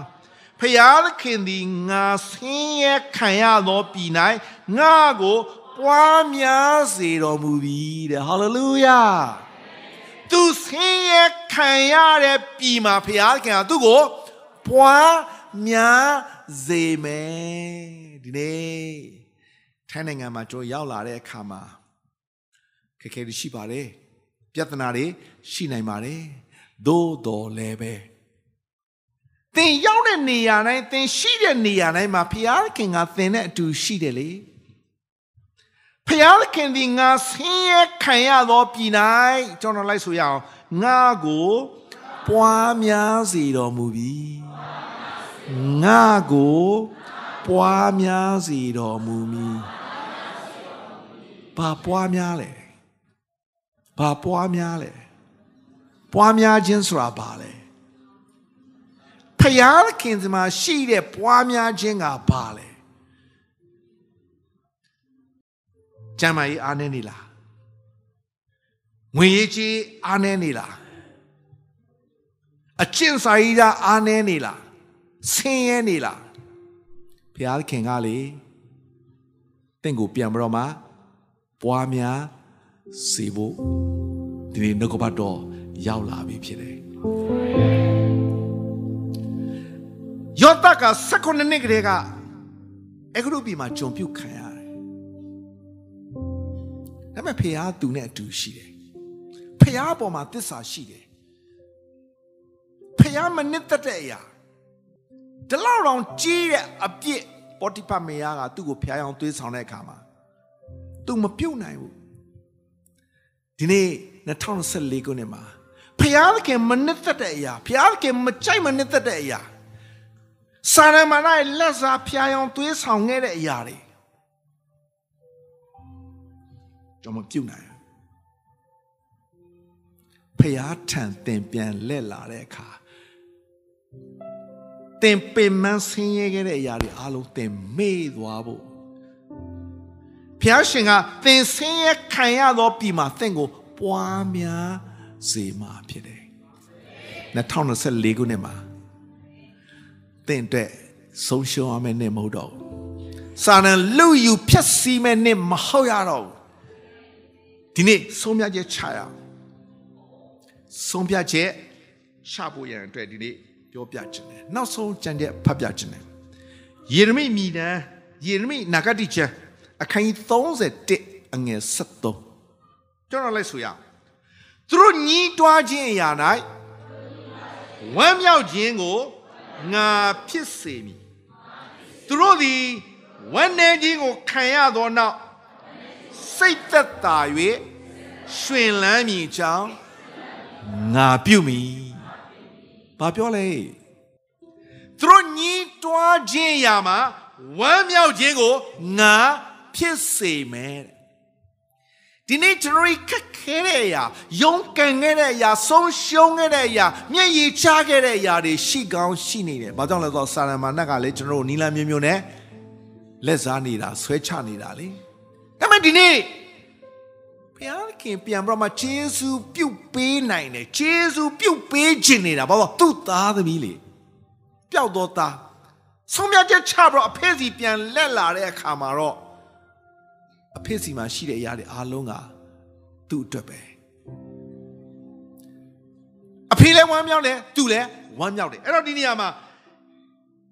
B: ဖယားသခင်သည်ငါဆင်းရဲခံရသောပြည်၌ငါကို ပွားများစေတော်မူပြီတဲ့ဟာလေလုယာသူဆင်းရဲခံရတဲ့ပြည်မှာဖယားသခင်ကသူ့ကိုပွားများစေမယ်ဒီနေ့ထိုင်းနိုင်ငံမှာကျွန်တော်ရောက်လာတဲ့အခါမှာခက်ခဲတွေရှိပါတယ်ပြဿနာတွေရှိနိုင်ပါတယ်သို့တော်လည်းပဲသင်ရောက်တဲ့နေရာတိုင်းသင်ရှိတဲ့နေရာတိုင်းမှာဖျားခင်ကသင်နဲ့အတူရှိတယ်လေ ဖျားခင်ဒီငါဆင်းရဲခံရသောပြည်၌ကျွန်တော်လိုက်ဆိုရအောင်ငါကိုပွားများစေတော်မူပြီငါကိုပွားများစေတော်မူမည်ဘာပွားများလဲဘာပွားများလဲပွားများခြင်းဆိုတာဘာလဲဖယားခင်စမှာရှိတဲ့ပွားများခြင်းကဘာလဲ ကျမ်းမာရေးအားနေနေလားငွေရေးကြီးအားနေနေလားအကျင့်စာရေးတာအားနေနေလားဆင်းရဲနေလားဘုရားခင်ကလေတင့်ကိုပြန်ပြီးတော့မှပွားများစေဖို့ဒီနေ့နှုတ်ကပတ်တော်ရောက်လာပြီဖြစ်တယ်ယောသက16နှစ်ကလေးကအခုတို့ပြည်မှာဂျုံပြုတ်ခံရတယ်ဒါပေ မဲ့ဖခင်သူနဲ့အတူရှိတယ်ဖခင်အပေါ်မှာတစ္ဆာရှိတယ်ဖခင်မနစ်သက်တဲ့အရာဒီလောက်တောင်ကြီးတဲ့အပြစ်ပေါ်တိပါမေယာကသူ့ကိုဖျားအောင်သွေးဆောင်တဲ့အခါမှာသူမပြုတ်နိုင်ဘူးဒီနေ့2014ခုနှစ်မှာဖျားခင်မနစ်သက်တဲ့အရာဖျားခင်မကြိုက်မနစ်သက်တဲ့အရာစာရမဏေလက်စားဖျားအောင်သွေးဆောင်ခဲ့တဲ့အရာတွေ ကျွန်မပြုတ်နိုင်ဖျားထံတင်ပြန်လက်လာတဲ့အခါတင်ပင်မဆင်းရဲခဲ့တဲ့အရာတွေအားလုံးတင်မေ့သွားဖို့ဖျားရှင်ကသင်ဆင်းရဲခံရသောပြည်မှာသင်ကိုပွားများစေမှာဖြစ်တယ်2024ခုနှစ်မှာသင်အတွက်ဆုံးရှုံးရမယ့်နှစ်မဟုတ်တော့ဘူးစာနံလူယူဖြတ်စီမဲ့နှစ်မဟုတ်ရတော့ဘူး ဒီနေ့ဆုံးဖြတ်ချက်ချရအောင်ဆုံးဖြတ်ချက်ချဖို့ရန်အတွက်ဒီနေ့ပြောပြခြင်းတယ်နောက်ဆုံးကြံတဲ့ဖတ်ပြခြင်းတယ်ယေရမိမိတန်ယေရမိနာဂတိကျမ်းအခန်းကြီး31အငယ်73ကျွန်တော်လိုက်ဆိုရအောင်သူတို့ညီးတွားခြင်းအရာ၌ဝမ်းမြောက်ခြင်းကိုငါဖြစ်စေမည်သူတို့သည်ဝမ်းနည်းခြင်းကိုခံရသောနောက် စိတ်သက်သာ၍ရွှင်လန်းမည်ကြောင်းငါပြုမည်ဘာပြောလဲသူတို့ညီးတွားခြင်းရာမှာဝမ်းမြောက်ခြင်းကိုငါဖြစ်စေမယ်ဒီနေ့ကျွန်တော်ခက်ခဲတဲ့အရာယုံကန်ခဲ့တဲ့အရာဆုံးရှုံးခဲ့တဲ့အရာမျက်ရည်ချခဲ့တဲ့အရာတွေရှိကောင်းရှိနေတယ်။ဘာကြောင့်လဲဆိုတော့စာရမဏတ်ကလည်းကျွန်တော်တို့နီလာမျိုးမျိုးနဲ့လက်စားနေတာဆွဲချနေတာလေ။ ဒါပေမဲ့ဒီနေ့ဘုရားခင်ပြန်ပြီးတော့မှဂျေဇုပြုတ်ပေးနိုင်တယ်ဂျေဇုပြုတ်ပေးခြင်းနေတာဘာလို့သူ့သားသမီးလေပျောက်တော့သားဆုံးဖြတ်ချက်ချပြီးတော့အဖေစီပြန်လက်လာတဲ့အခါမှာတော့အဖေစီမှာရှိတဲ့အရာတွေအားလုံးကသူ့အတွက်ပဲအဖေလည်းဝမ်းမြောက်တယ်သူလည်းဝမ်းမြောက်တယ်အဲ့တော့ဒီနေရာမှာ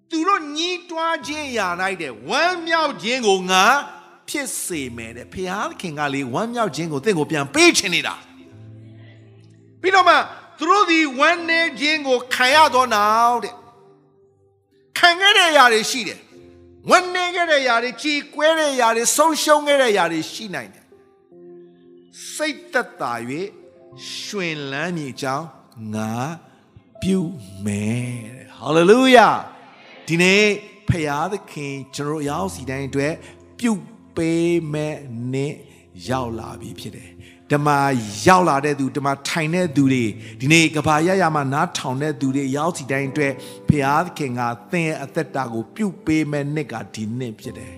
B: သူတို့ညီးတွားခြင်းရာလိုက်တဲ့ဝမ်းမြောက်ခြင်းကိုငါ ဖြစ်စေမယ်တဲ့ဖခင်ကလေဝမ်းမြောက်ခြင်းကိုတင့်ကိုပြန်ပေးချင်နေတာပြီးတော့မှသူတို့ဒီဝမ်းနေခြင်းကိုခံရတော့နောက်တဲ့ခံခံခဲ့တဲ့အရာတွေရှိတယ်ဝန်နေခဲ့တဲ့အရာတွေကြည်ကွဲတဲ့အရာတွေဆုံးရှုံးခဲ့တဲ့အရာတွေရှိနိုင်တယ်စိတ်သက်သာ၍ရှင်လန်းမြေကြောင်းငါပြုမယ်တဲ့ဟာလေလုယာဒီနေ့ဖရာသခင်ကျွန်တော်ရောက်စီတိုင်းအတွက်ပြု ပေးမဲ့နေ့ရောက်လာပြီဖြစ်တယ်ဓမ္မရောက်လာတဲ့သူဓမ္မထိုင်တဲ့သူတွေဒီနေ့ကဘာရရမှာနားထောင်တဲ့သူတွေရောက်စီတိုင်းအတွက်ဖရာသခင်ကသင်ရဲ့အသက်တာကိုပြုပေးမဲ့နေ့ကဒီနေ့ဖြစ်တယ်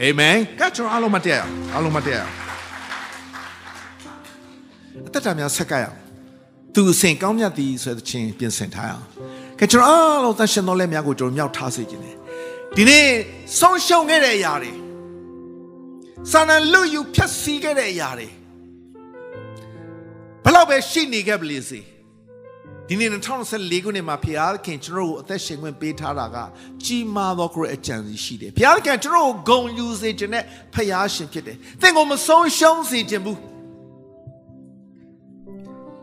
B: အာမင်ကကျွန်တော်အားလုံးမတရားအားလုံးမတရားအသက်တာများဆက်ကရအောင်သူအစဉ်ကောင်းမြတ်သည်ဆိုတဲ့ချင်းပြင်ဆင်ထားအောင်ကကျွန်တော်အားလုံးသရှင်တော်လက်များကိုကျွန်တော်မြောက်ထားစေခြင်းတယ် ဒီနေ့ဆုံးရှုံးခဲ့တဲ့အရာတွေစာနန်လူယူဖြတ်စည်းခဲ့တဲ့အရာတွေဘလောက်ပဲရှိနေခဲ့ပလေစေဒီနေ့2014ခုနှစ်မှာဖခင်ခင်ကျွန်တော်ကိုအသက်ရှင်ခွင့်ပေးထားတာကကြီးမားသောကိုယ်အကြံစီရှိတယ်ဖခင်ခင်ကျွန်တော်ကိုဂုံယူစေခြင်းနဲ့ဖခင်ရှင်ဖြစ်တယ်သင်ကိုမဆုံးရှုံးစေခြင်းဘူး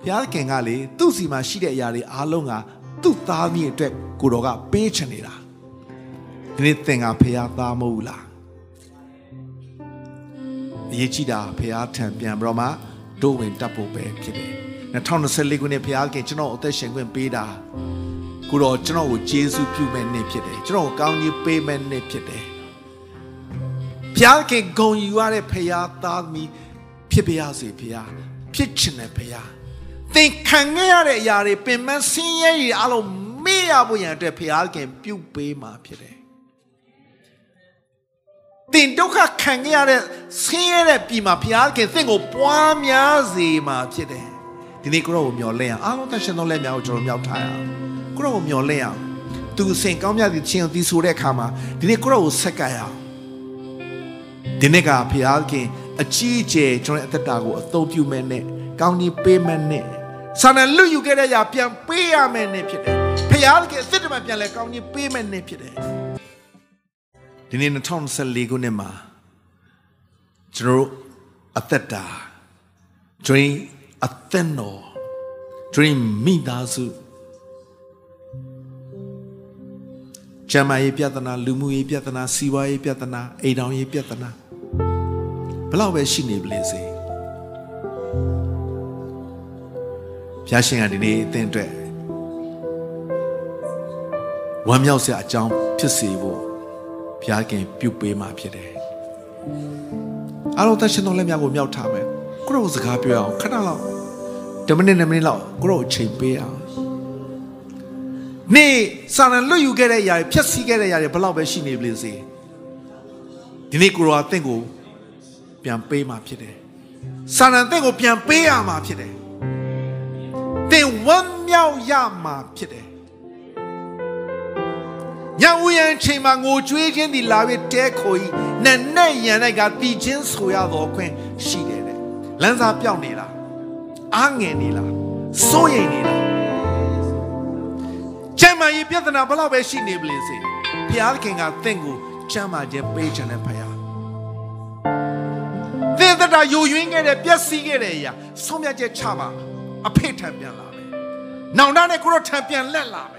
B: ဘုရားခင်ကလေသူ့စီမှာရှိတဲ့အရာတွေအားလုံးကသူ့သားမိအတွက်ကိုတော်ကပေးချင်နေတာ ဒီနေ့သင်ကဘုရားသားမဟုတ်လားအရေးကြီးတာဘုရားထံပြန်ပြီးတော့မှဒို့ဝင်တက်ဖို့ပဲဖြစ်တယ်2024ခုနှစ်ဘုရားခင်ကျွန်တော်အသက်ရှင်ခွင့်ပေးတာကိုတော်ကျွန်တော်ကိုယေရှုပြုမဲ့နေ့ဖြစ်တယ်ကျွန်တော်ကိုကောင်းကြီးပေးမဲ့နေ့ဖြစ်တယ်ဘုရားခင်ဂုံယူရတဲ့ဘုရားသားသမီးဖြစ်ပါရစေဘုရားဖြစ်ချင်တယ်ဘုရားသင်ခံခဲ့ရတဲ့အရာတွေပင်မဆင်းရဲရအလုံးမေ့ရဖို့ရန်အတွက်ဘုရားခင်ပြုပေးမှာဖြစ်တယ် သင်ဒုက္ခခံခဲ့ရတဲ့ဆင်းရဲတဲ့ပြည်မှာဘုရားခင်သင်ကိုပွားများစေမှာဖြစ်တယ်ဒီနေ့ကိုရောကိုမျော်လင့်အောင်အားလုံးသက်ရှင်သောလက်များကိုကျွန်တော်မြောက်ထားရအောင်ကိုရောကိုမျော်လင့်အောင်သူအစဉ်ကောင်းမြတ်သည့်ချင်းကိုသီဆိုတဲ့အခါမှာဒီနေ့ကိုရောကိုဆက်ကရအောင်ဒီနေ့ကဘုရားခင်အကြီးအကျယ်ကျွန်တော်အသက်တာကိုအသုံးပြုမဲ့နဲ့ကောင်းကြီးပေးမဲ့နဲ့ဆန္ဒလူယူခဲ့တဲ့အရာပြန်ပေးရမယ်နဲ့ဖြစ်တယ်ဘုရားခင်အသက်တမပြန်လဲကောင်းကြီးပေးမဲ့နဲ့ဖြစ်တယ် ဒီနေ့2014ခုနှစ်မှာကျွန်တော်အသက်တာကျွန်တော်အသက်တော်ကျွန်တော်မိသားစုကျမ်းမာရေးပြဿနာလူမှုရေးပြဿနာစီးပွားရေးပြဿနာအိမ်ထောင်ရေးပြဿနာဘလောက်ပဲရှိနေပလေစေဘုရားရှင်ကဒီနေ့အသင်အတွက်ဝမ်းမြောက်စရာအကြောင်းဖြစ်စေဖို့ ဘုရားခင်ပြုပေးမှာဖြစ်တယ်အားလုံးတန်ရှင်တော်လက်များကိုမြောက်ထားမယ်ကိုရောစကားပြောအောင်ခဏလောက်10မိနစ်10မိနစ်လောက်ကိုရောအချိန်ပေးအောင်နေစာရန်လွတ်ယူခဲ့တဲ့အရာတွေဖြက်စီးခဲ့တဲ့အရာတွေဘလောက်ပဲရှိနေပြီစေဒီနေ့ကိုရောအသင်ကိုပြန်ပေးမှာဖြစ်တယ်စာရန်သင်ကိုပြန်ပေးရမှာဖြစ်တယ်သင်ဝမ်းမြောက်ရမှာဖြစ်တယ် ညဝရန်ချိန်မှာငိုကြွေးခြင်းသည်လာ၍တဲခိုဤနက်နဲ့ရန်၌ကတီချင်းဆိုရတော်ခွင့်ရှိတယ်တဲ့လမ်းစာပြောင်းနေလားအားငယ်နေလားစိုးရိမ်နေလားကျမ်းမာရေးပြဿနာဘလောက်ပဲရှိနေပလေစေဘုရားခင်ကသင်ကိုကျမ်းမာခြင်းပေးချင်တဲ့ဖခင်သင်သက်တာယိုယွင်းခဲ့တဲ့ပျက်စီးခဲ့တဲ့အရာဆုံးဖြတ်ချက်ချပါအဖေထံပြန်လာမယ်။နောင်တနဲ့ကိုရောထံပြန်လက်လာမယ်။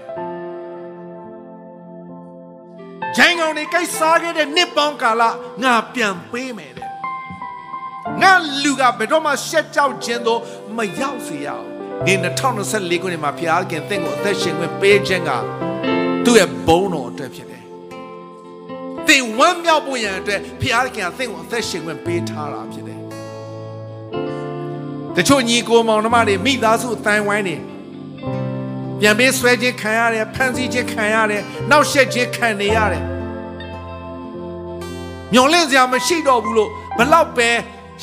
B: ဂျိုင်းကောင်တွေကြိုက်စားခဲ့တဲ့နှစ်ပေါင်းကာလငါပြန်ပေးမယ်တဲ့။ငါလူကဘယ်တော့မှရှက်ကြောက်ခြင်းတော့မရောက်စေရအောင်။ဒီ2024ခုနှစ်မှာဖျားခင်တင့်ကိုအသက်ရှင်ခွင့်ပေးခြင်းကသူ့ရဲ့ဘုန်းတော်အတွက်ဖြစ်တယ်။သင်ဝမ်းမြောက်ဖို့ရန်အတွက်ဖျားခင်ကသင်ကိုအသက်ရှင်ခွင့်ပေးထားတာဖြစ်တယ်။တချို့ညီကိုမောင်နှမတွေမိသားစုအတိုင်းဝိုင်းနေ ပြန်ပေးဆွဲခြင်းခံရတယ်ဖန်ဆီးခြင်းခံရတယ်နောက်ဆက်ခြင်းခံနေရတယ်မျောလင့်စရာမရှိတော့ဘူးလို့ဘလောက်ပဲ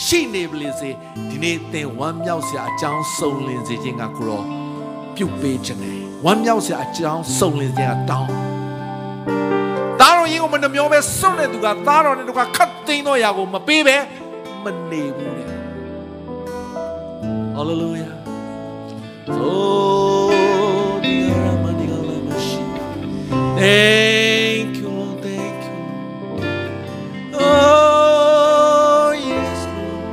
B: ရှိနေပလေစေဒီနေ့သင်ဝမ်းမြောက်စရာအကြောင်းစုံလင်စေခြင်းကကိုရောပြုတ်ပေးခြင်းနဲ့ဝမ်းမြောက်စရာအကြောင်းစုံလင်ခြင်းကတောင်းသားတော်ရင်ကိုမနှမျောပဲစွန့်တဲ့သူကသားတော်နဲ့တကွာခတ်သိမ်းတော့ရာကိုမပေးပဲမနေဘူးတဲ့ Hallelujah. Oh, Thank you, Lord. Thank you. Oh, yes, Lord.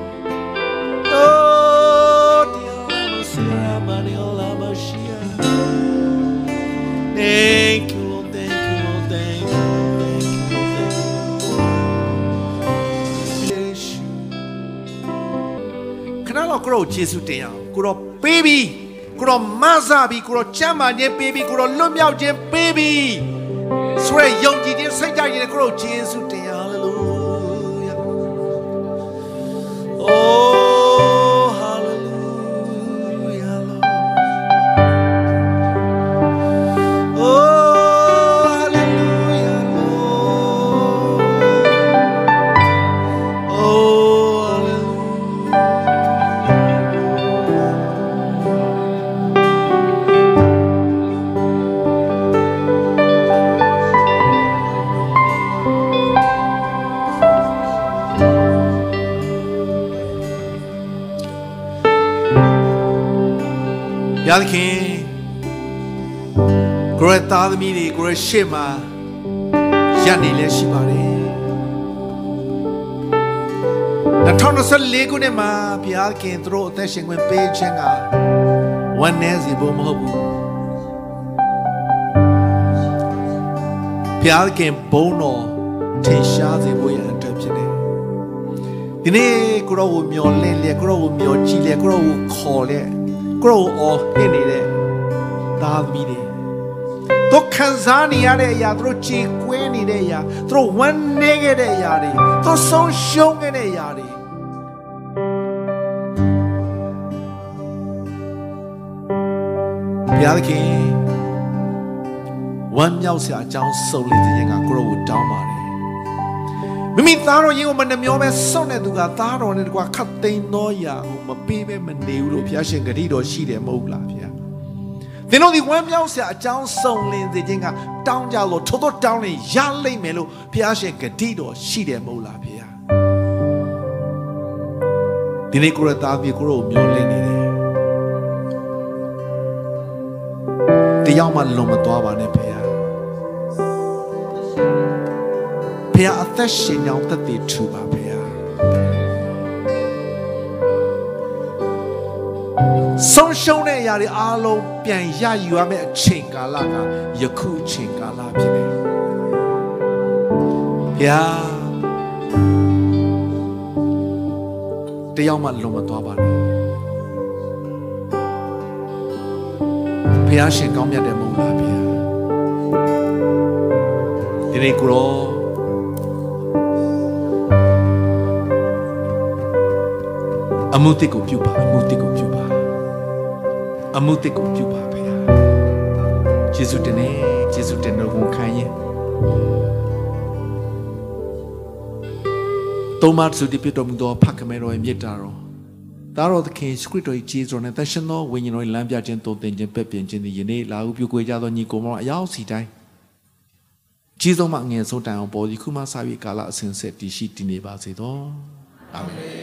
B: Oh, Thank you, Lord. Thank you, Lord. Thank you, Lord. Thank you, Lord. Bless you. ခဏလောက်ကိုတော့ယေရှုတင်ရအောင်ကိုတော့ပေးပြီးကိုတော့မဆပြီးကိုတော့ချမ်းသာခြင်းပေးပြီးကိုတော့လွတ်မြောက်ခြင်းပေးပြီး ဆိုရယုံကြည်ခြင်းစိတ်ကြည်ခြင်းကိုတော့ယေရှု သားသမီးတွေကိုရရှေ့မှာရပ်နေလဲရှိပါတယ်2024ခုနှစ်မှာဘုရားသခင်သူတို့အသက်ရှင်ခွင့်ပေးခြင်းကဝန်내စီဖို့မဟုတ်ဘူးဘုရားသခင်ဘုန်းတော်ထင်ရှားစေဖို့ရန်အတွက်ဖြစ်တယ်ဒီနေ့ကိုရောကိုမျော်လင့်လေကိုရောကိုမျော်ကြည့်လေကိုရောကိုခေါ်လေကိုရောကိုအော်ဟစ်နေတဲ့သားသမီးတွေတို့ ခံစားနေရတဲ့အရာတို့ကြေကွဲနေတဲ့အရာတို့ဝမ်းနည်းခဲ့တဲ့အရာတွေတို့ဆုံးရှုံးခဲ့တဲ့အရာတွေဘုရားသခင်ဝမ်းမြောက်စရာအကြောင်းစုံလင်ခြင်းကကိုရောကိုတောင်းပါတယ်မိမိသားတော်ရင်ကိုမနှမျောပဲစောင့်နေသူကသားတော်နဲ့တကွာခတ်သိမ်းသောရာကိုမပေးပဲမနေဘူးလို့ဘုရားရှင်ဂတိတော်ရှိတယ်မဟုတ်လားဘုရားသ င်တို့ဒီဝမ်းမြောက်စရာအကြောင်းစုံလင်စေခြင်းကတောင်းကြလို့ထို့သောတောင်းရင်ရလိမ့်မယ်လို့ဘုရားရှင်ဂတိတော်ရှိတယ်မဟုတ်လားဘုရားဒီနေ့ကိုရသားပြေကိုရောမျောလင့်နေတယ်တရားမှလွန်မသွားပါနဲ့ဘုရားဖះအသက်ရှင်ကြောင်းသက်တည်ထူပါဖះ ဆုံးရှုံးတဲ့အရာတွေအားလုံးပြန်ရယူရမယ့်အချိန်ကာလကယခုအချိန်ကာလဖြစ်တယ်ဖះတယောက်မှလွန်မသွားပါနဲ့ဖះရှင်ကောင်းမြတ်တယ်မဟုတ်လားဖះဒီနေ့ကိုရောအမှုတစ်ကိုပြုပါအမှုတစ်ကိုပြုပါ အမှုတစ်ကိုပြုပါဖေဟာယေရှုတင်နေယေရှုတင်တော်ဝန်ခံရင်တောမတ်စုတိပြတော်မူသောဖခင်မေတော်ရဲ့မြတ်တာတော်သားတော်သခင်စခရစ်တော်ရဲ့ကျေးဇူးနဲ့တရှင်သောဝိညာဉ်တော်ရဲ့လမ်းပြခြင်းတုံသင်ခြင်းပဲ့ပြင်ခြင်းသည်ယနေ့လာဟုပြုကွေကြသောညီကိုမောင်အယောက်စီတိုင်းကြီးဆုံးမှအငယ်ဆုံးတိုင်အောင်ပေါ်ဒီခုမှစပြီးကာလအစဉ်ဆက်တည်ရှိတည်နေပါစေသောအာမင်